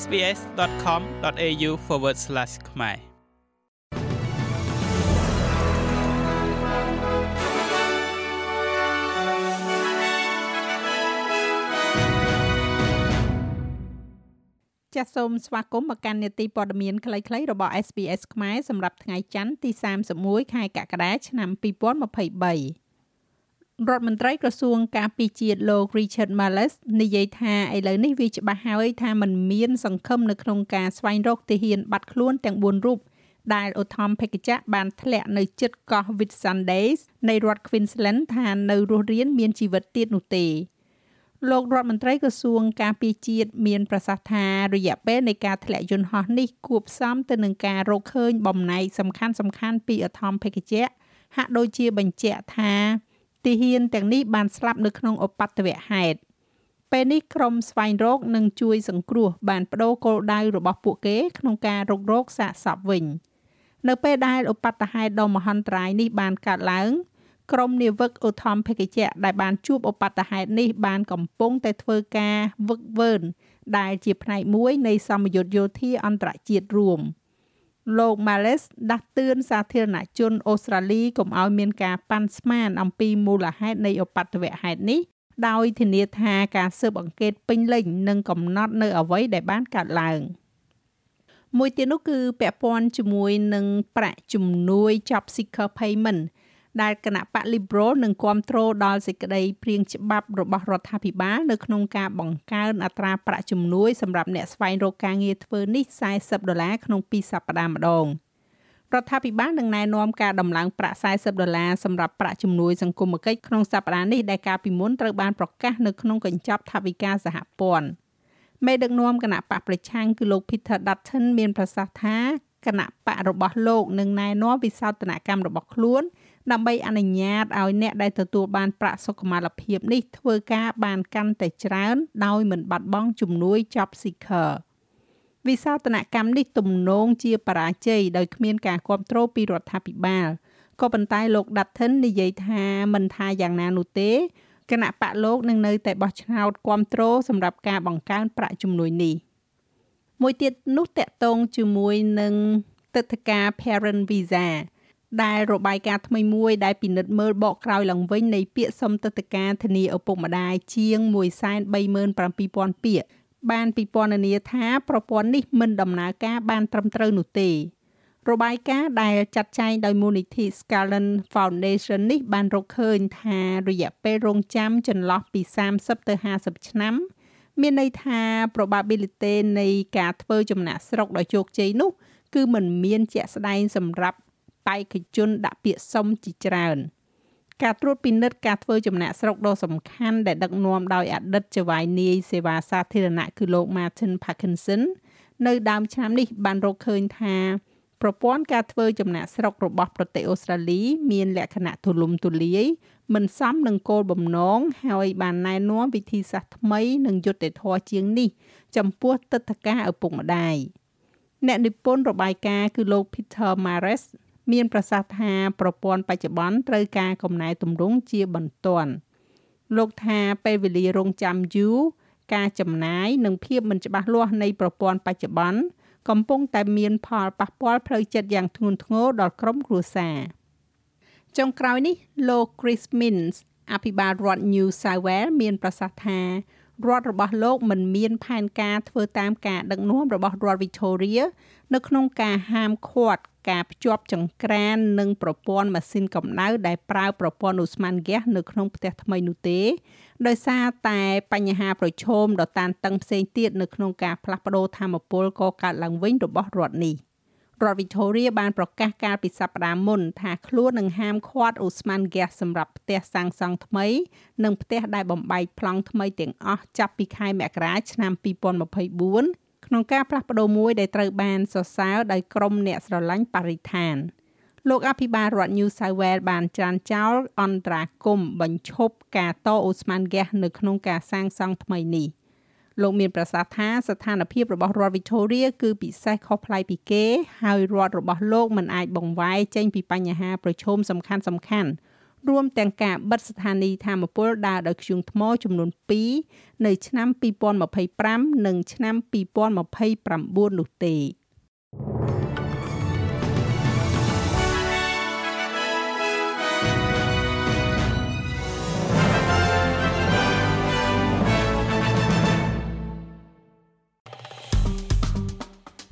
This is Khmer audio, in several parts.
sbs.com.au/ ខ្មែរចាសសូមស្វាគមន៍មកកាន់នេតិព័ត៌មានខ្លីៗរបស់ SBS ខ្មែរសម្រាប់ថ្ងៃច័ន្ទទី31ខែកក្កដាឆ្នាំ2023 រដ្ឋមន្ត្រីក្រសួងការពារជាតិលោក Richard Marles និយាយថាឥឡូវនេះវាច្បាស់ហើយថាมันមានសង្ឃឹមនៅក្នុងការស្វែងរកទាហានបាត់ខ្លួនទាំង4រូបដែលឧទ្ធម្ភិកចៈបានធ្លាក់នៅជិតកោះ Whitsundays នៃរដ្ឋ Queensland ថានៅរស់រានមានជីវិតទៀតនោះទេលោករដ្ឋមន្ត្រីក្រសួងការពារជាតិមានប្រសាសន៍ថារយៈពេលនៃការធ្លាក់យន្តហោះនេះគួបផ្សំទៅនឹងការរកឃើញបំណែកសំខាន់សំខាន់ពីអធម្មភេកជ្ជៈហាក់ដូចជាបញ្ជាក់ថា ទាហានទាំងនេះបានស្លាប់នៅក្នុងឧបទ្ទវហេតុពេលនេះក្រុមស្វែងរកនិងជួយសង្គ្រោះបានបដូរគោលដៅរបស់ពួកគេក្នុងការរករកសាកសពវិញនៅពេលដែលឧបទ្ទហេតុដ៏មហន្តរាយនេះបានកើតឡើងក្រុមនាវិកឧទ្ធម្ភិកជ្ជៈដែលបានជួបឧបទ្ទហេតុនេះបានកំពុងតែធ្វើការវឹកវើដែលជាផ្នែកមួយនៃសមយុទ្ធយោធាអន្តរជាតិរួម។ លោក Males ដាស់តឿនសាធារណជនអូស្ត្រាលីកុំឲ្យមានការប៉ាន់ស្មានអំពីមូលហេតុនៃឧបទ្ទវហេតុនេះដោយធានាថាការស៊ើបអង្កេតពេញលេញនឹងកំណត់នៅអ្វីដែលបានកើតឡើងមួយទៀតនោះគឺពាក់ព័ន្ធជាមួយនឹងប្រាក់ជំនួយ Job Seeker Payment ដែលគណៈបក Liberal នឹងគ្រប់គ្រងដល់សេចក្តីព្រៀងច្បាប់របស់រដ្ឋាភិបាលនៅក្នុងការបង្កើនអត្រាប្រាក់ជំនួយសម្រាប់អ្នកស្វែងរកការងារធ្វើនេះ40ដុល្លារក្នុង2សប្តាហ៍ម្ដងរដ្ឋាភិបាលនឹងណែនាំការដំឡើងប្រាក់40ដុល្លារសម្រាប់ប្រាក់ជំនួយសង្គមគិច្ចក្នុងសប្តាហ៍នេះដែលកាលពីមុនត្រូវបានប្រកាសនៅក្នុងកញ្ចប់ថវិកាសហព័ន្ធមេដឹកនាំគណៈបកប្រឆាំងគឺលោក Peter Dutton មានប្រសាសន៍ថាគណៈបករបស់លោកនឹងណែនាំវិសោធនកម្មរបស់ខ្លួន ដើម្បីអនុញ្ញាតឲ្យអ្នកដែលទទួលបានប្រាក់សុខុមាលភាពនេះធ្វើការបានកាន់តែច្រើន ដោយមិនបាត់បង់ជំនួយ Job Seeker វិសោធនកម្មនេះទំនងជាបរាជ័យដោយគ្មានការគ្រប់គ្រងពីរដ្ឋាភិបាលក៏ប៉ុន្តែលោក Dutton និយាយថាមិនថាយ៉ាងណានោះទេគណៈបកលោកនឹងនៅតែបោះឆ្នោតគ្រប់គ្រងសម្រាប់ការបង្កើនប្រាក់ជំនួយនេះមួយទៀតនោះតកតងជាមួយនឹងទឹកធការ Parent Visa ដែលរបាយការណ៍ថ្មីមួយដែលពិនិត្យមើលបកក្រោយឡើងវិញនៃពាក្យសុំទឹកតការធានាឪពុកម្ដាយជាង137,000ពាក្យបានពិពណ៌នាថាប្រព័ន្ធនេះមិនដំណើរការបានត្រឹមត្រូវនោះទេរបាយការណ៍ដែលចាត់ចែងដោយមូលនិធិ Scanlon Foundation នេះបានរកឃើញថារយៈពេលរងចាំចន្លោះពី30ទៅ50ឆ្នាំមានន័យថា probability នៃការធ្វើចំណាក់ស្រុកដ៏ជោគជ័យនោះ គឺមិនមានជាក់ស្ដែងសម្រាប់ បេក្ខជនដាក់ពាក្យសុំជាច្រើនការត្រួតពិនិត្យការធ្វើចំណាក់ស្រុកដ៏សំខាន់ដែលដឹកនាំដោយអតីតចៅហ្វាយនាយសេវាសាធារណៈគឺលោក Martin Parkinson នៅដើមឆ្នាំនេះបានរកឃើញថាប្រព័ន្ធការធ្វើចំណាក់ស្រុករបស់ប្រទេសអូស្ត្រាលី មានលក្ខណៈទូលំទូលាយមិនសមនឹងគោលបំណងហើយបានណែនាំវិធីសាស្ត្រថ្មីនិងយុត្តិធម៌ជាងនេះ ចំពោះទឹកធការឪពុកម្ដាយអ្នកនិពន្ធរបាយការណ៍គឺលោក Peter Mares មានប្រសាសន៍ថាប្រព័ន្ធបច្ចុប្បន្នត្រូវការកំណែទម្រង់ជាបន្ទាន់លោកថាពេលវេលារងចាំយូរការចំណាយនិងភាពមិនច្បាស់លាស់នៃប្រព័ន្ធបច្ចុប្បន្នកំពុងតែមានផលប៉ះពាល់ផ្លូវចិត្តយ៉ាងធ្ងន់ធ្ងរដល់ក្រុមគ្រួសារចុងក្រោយនេះលោក Chris Minns អភិបាលរដ្ឋ New South Wales មានប្រសាសន៍ថារដ្ឋរបស់លោកមិនមានផែនការធ្វើតាមការដឹកនាំរបស់រដ្ឋ Victoria នៅក្នុងការហាមឃាត់ ការភ្ជាប់ចង្ក្រាននិងប្រព័ន្ធម៉ាស៊ីនកម្ដៅដែលប្រើប្រព័ន្ធអូស្មန်ហ្គាសនៅក្នុងផ្ទះថ្មីនោះទេដោយសារតែបញ្ហាប្រឈមដ៏តានតឹងផ្សេងទៀតនៅក្នុងការផ្លាស់ប្តូរធម្មពលកកើតឡើងវិញរបស់រដ្ឋនេះរដ្ឋ Victoria បានប្រកាសកាលពីសប្តាហ៍មុនថាខ្លួននឹងហាមឃាត់អូស្មန်ហ្គាសសម្រាប់ផ្ទះសាងសង់ថ្មី និងផ្ទះដែលបំបែកប្លង់ថ្មីទាំងអស់ចាប់ពីខែមករាឆ្នាំ2024 ក្នុងការផ្លាស់ប្ដូរមួយដែលត្រូវបានសរសើរដោយក្រុមអ្នកស្រឡាញ់បរិស្ថានលោកអភិបាលរដ្ឋ New South Wales បានច្រានចោលអន្តរាគមបញ្ឈប់ការតអូស្មန်ហ្គាសនៅក្នុងការសាងសង់ថ្មីនេះលោកមានប្រសាសន៍ថាស្ថានភាពរបស់រដ្ឋ Victoria គឺពិសេសខុសប្លែកពីគេ ហើយរដ្ឋរបស់លោកមិនអាចបង្វែរចេញពីបញ្ហាប្រឈមសំខាន់សំខាន់ រួមទាំងការបិទស្ថានីយ៍ធម្មពលដើរដោយធ្យូងថ្មចំនួន2នៅឆ្នាំ2025និងឆ្នាំ2029នោះទេ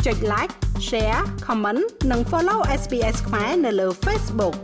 ចុច like share comment និង follow SPS ខ្មែរនៅលើ Facebook